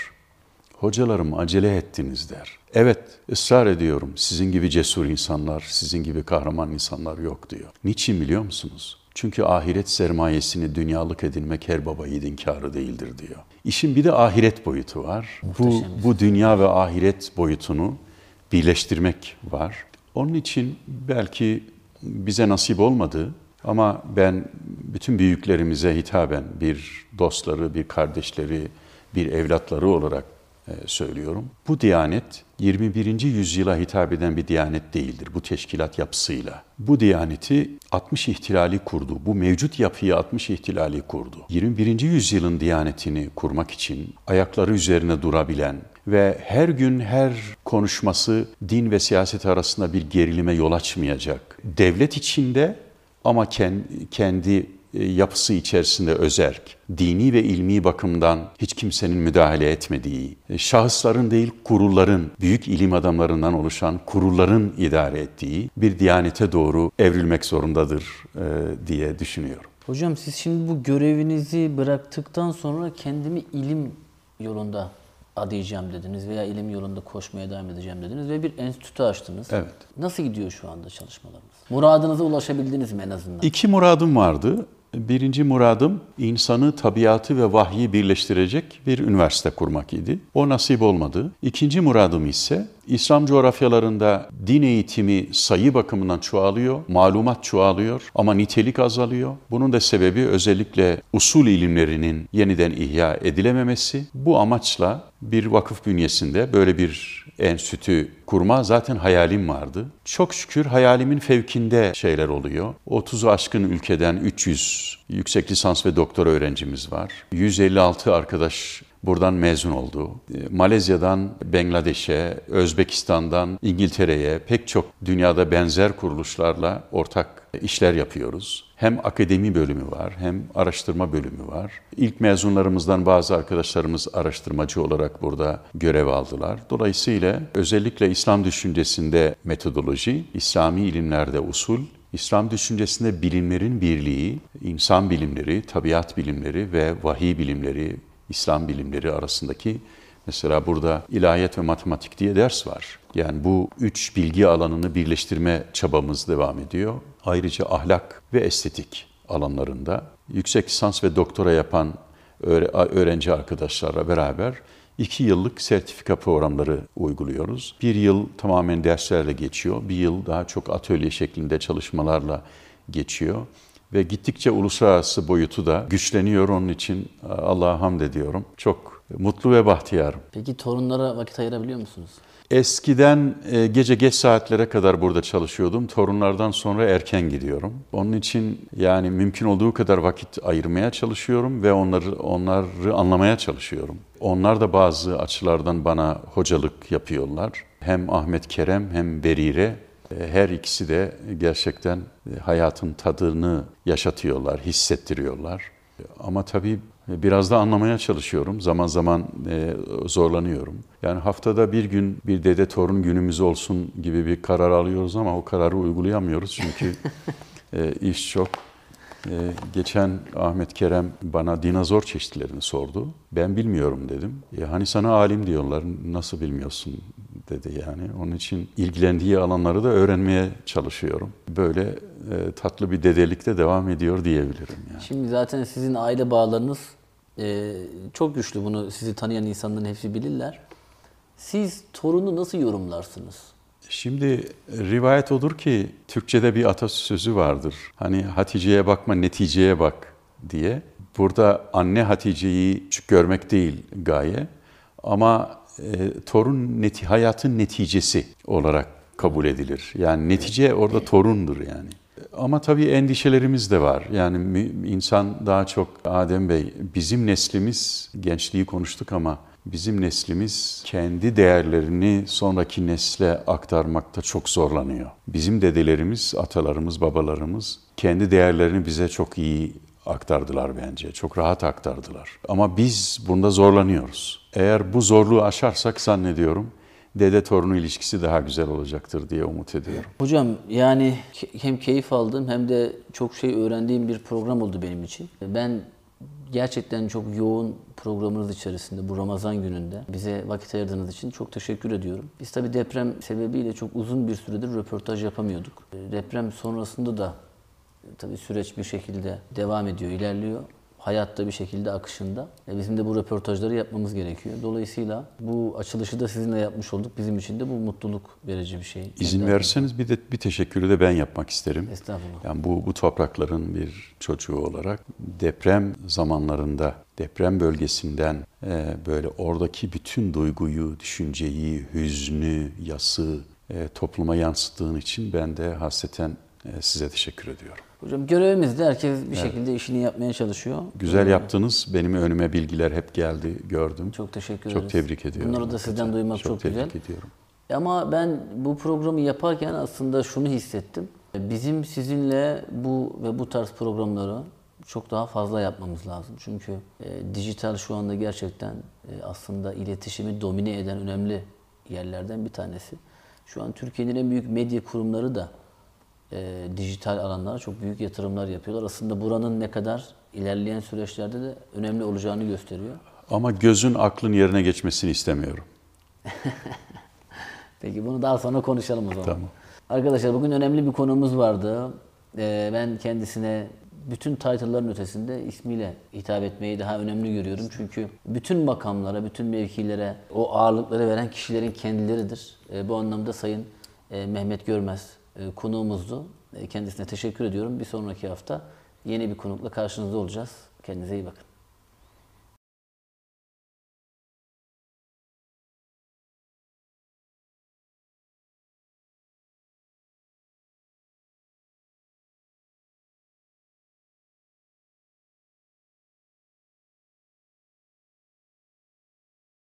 Hocalarım acele ettiniz der. Evet, ısrar ediyorum. Sizin gibi cesur insanlar, sizin gibi kahraman insanlar yok diyor. Niçin biliyor musunuz? Çünkü ahiret sermayesini dünyalık edinmek her baba yiğidin kârı değildir diyor. İşin bir de ahiret boyutu var. Bu, bu dünya ve ahiret boyutunu birleştirmek var. Onun için belki bize nasip olmadı ama ben bütün büyüklerimize hitaben bir dostları, bir kardeşleri, bir evlatları olarak söylüyorum. Bu diyanet 21. yüzyıla hitap eden bir diyanet değildir bu teşkilat yapısıyla. Bu diyaneti 60 ihtilali kurdu. Bu mevcut yapıyı 60 ihtilali kurdu. 21. yüzyılın diyanetini kurmak için ayakları üzerine durabilen ve her gün her konuşması din ve siyaset arasında bir gerilime yol açmayacak. Devlet içinde ama kendi e, yapısı içerisinde özerk, dini ve ilmi bakımdan hiç kimsenin müdahale etmediği, e, şahısların değil kurulların, büyük ilim adamlarından oluşan kurulların idare ettiği bir diyanete doğru evrilmek zorundadır e, diye düşünüyorum. Hocam siz şimdi bu görevinizi bıraktıktan sonra kendimi ilim yolunda adayacağım dediniz veya ilim yolunda koşmaya devam edeceğim dediniz ve bir enstitü açtınız. Evet. Nasıl gidiyor şu anda çalışmalarınız? Muradınıza ulaşabildiniz mi en azından? İki muradım vardı. Birinci muradım insanı, tabiatı ve vahyi birleştirecek bir üniversite kurmak idi. O nasip olmadı. İkinci muradım ise İslam coğrafyalarında din eğitimi sayı bakımından çoğalıyor, malumat çoğalıyor ama nitelik azalıyor. Bunun da sebebi özellikle usul ilimlerinin yeniden ihya edilememesi. Bu amaçla bir vakıf bünyesinde böyle bir enstitü kurma zaten hayalim vardı. Çok şükür hayalimin fevkinde şeyler oluyor. 30'u aşkın ülkeden 300 yüksek lisans ve doktora öğrencimiz var. 156 arkadaş buradan mezun oldu. Malezya'dan Bangladeş'e, Özbekistan'dan İngiltere'ye pek çok dünyada benzer kuruluşlarla ortak işler yapıyoruz. Hem akademi bölümü var hem araştırma bölümü var. İlk mezunlarımızdan bazı arkadaşlarımız araştırmacı olarak burada görev aldılar. Dolayısıyla özellikle İslam düşüncesinde metodoloji, İslami ilimlerde usul, İslam düşüncesinde bilimlerin birliği, insan bilimleri, tabiat bilimleri ve vahiy bilimleri, İslam bilimleri arasındaki mesela burada ilahiyat ve matematik diye ders var. Yani bu üç bilgi alanını birleştirme çabamız devam ediyor. Ayrıca ahlak ve estetik alanlarında yüksek lisans ve doktora yapan öğrenci arkadaşlarla beraber iki yıllık sertifika programları uyguluyoruz. Bir yıl tamamen derslerle geçiyor, bir yıl daha çok atölye şeklinde çalışmalarla geçiyor ve gittikçe uluslararası boyutu da güçleniyor. Onun için Allah'a hamd ediyorum. Çok mutlu ve bahtiyarım. Peki torunlara vakit ayırabiliyor musunuz? Eskiden e, gece geç saatlere kadar burada çalışıyordum. Torunlardan sonra erken gidiyorum. Onun için yani mümkün olduğu kadar vakit ayırmaya çalışıyorum ve onları onları anlamaya çalışıyorum. Onlar da bazı açılardan bana hocalık yapıyorlar. Hem Ahmet Kerem hem Berire e, her ikisi de gerçekten e, hayatın tadını yaşatıyorlar, hissettiriyorlar. Ama tabii biraz da anlamaya çalışıyorum. Zaman zaman e, zorlanıyorum. Yani haftada bir gün bir dede torun günümüz olsun gibi bir karar alıyoruz ama o kararı uygulayamıyoruz çünkü iş çok. Geçen Ahmet Kerem bana dinozor çeşitlerini sordu. Ben bilmiyorum dedim. E, hani sana alim diyorlar, nasıl bilmiyorsun dedi yani. Onun için ilgilendiği alanları da öğrenmeye çalışıyorum. Böyle e, tatlı bir dedelikte devam ediyor diyebilirim. Yani. Şimdi zaten sizin aile bağlarınız e, çok güçlü. Bunu sizi tanıyan insanların hepsi bilirler. Siz torunu nasıl yorumlarsınız? Şimdi rivayet odur ki Türkçe'de bir atasözü vardır. Hani Hatice'ye bakma neticeye bak diye. Burada anne Hatice'yi küçük görmek değil gaye. Ama e, torun neti, hayatın neticesi olarak kabul edilir. Yani netice orada torundur yani. Ama tabii endişelerimiz de var. Yani insan daha çok Adem Bey, bizim neslimiz, gençliği konuştuk ama bizim neslimiz kendi değerlerini sonraki nesle aktarmakta çok zorlanıyor. Bizim dedelerimiz, atalarımız, babalarımız kendi değerlerini bize çok iyi aktardılar bence. Çok rahat aktardılar. Ama biz bunda zorlanıyoruz. Eğer bu zorluğu aşarsak zannediyorum dede torunu ilişkisi daha güzel olacaktır diye umut ediyorum. Hocam yani hem keyif aldım hem de çok şey öğrendiğim bir program oldu benim için. Ben gerçekten çok yoğun programınız içerisinde bu Ramazan gününde bize vakit ayırdığınız için çok teşekkür ediyorum. Biz tabii deprem sebebiyle çok uzun bir süredir röportaj yapamıyorduk. Deprem sonrasında da tabii süreç bir şekilde devam ediyor, ilerliyor. Hayatta bir şekilde akışında. E bizim de bu röportajları yapmamız gerekiyor. Dolayısıyla bu açılışı da sizinle yapmış olduk. Bizim için de bu mutluluk verici bir şey. İzin verirseniz bir de bir teşekkürü de ben yapmak isterim. Estağfurullah. Yani bu bu toprakların bir çocuğu olarak deprem zamanlarında deprem bölgesinden e, böyle oradaki bütün duyguyu, düşünceyi, hüznü, yası e, topluma yansıttığın için ben de hasreten e, size teşekkür ediyorum. Hocam görevimiz de herkes bir evet. şekilde işini yapmaya çalışıyor. Güzel ee, yaptınız. Benim önüme bilgiler hep geldi, gördüm. Çok teşekkür ederiz. Çok tebrik ediyorum. Bunları da sizden duymak çok, çok güzel. Çok tebrik ediyorum. Ama ben bu programı yaparken aslında şunu hissettim. Bizim sizinle bu ve bu tarz programları çok daha fazla yapmamız lazım. Çünkü e, dijital şu anda gerçekten e, aslında iletişimi domine eden önemli yerlerden bir tanesi. Şu an Türkiye'nin en büyük medya kurumları da e, dijital alanlara çok büyük yatırımlar yapıyorlar. Aslında buranın ne kadar ilerleyen süreçlerde de önemli olacağını gösteriyor. Ama gözün aklın yerine geçmesini istemiyorum. Peki bunu daha sonra konuşalım o zaman. Tamam. Arkadaşlar bugün önemli bir konumuz vardı. Ee, ben kendisine bütün title'ların ötesinde ismiyle hitap etmeyi daha önemli görüyorum. Çünkü bütün makamlara, bütün mevkilere o ağırlıkları veren kişilerin kendileridir. E, bu anlamda Sayın e, Mehmet Görmez konuğumuzdu. E, kendisine teşekkür ediyorum. Bir sonraki hafta yeni bir konukla karşınızda olacağız. Kendinize iyi bakın.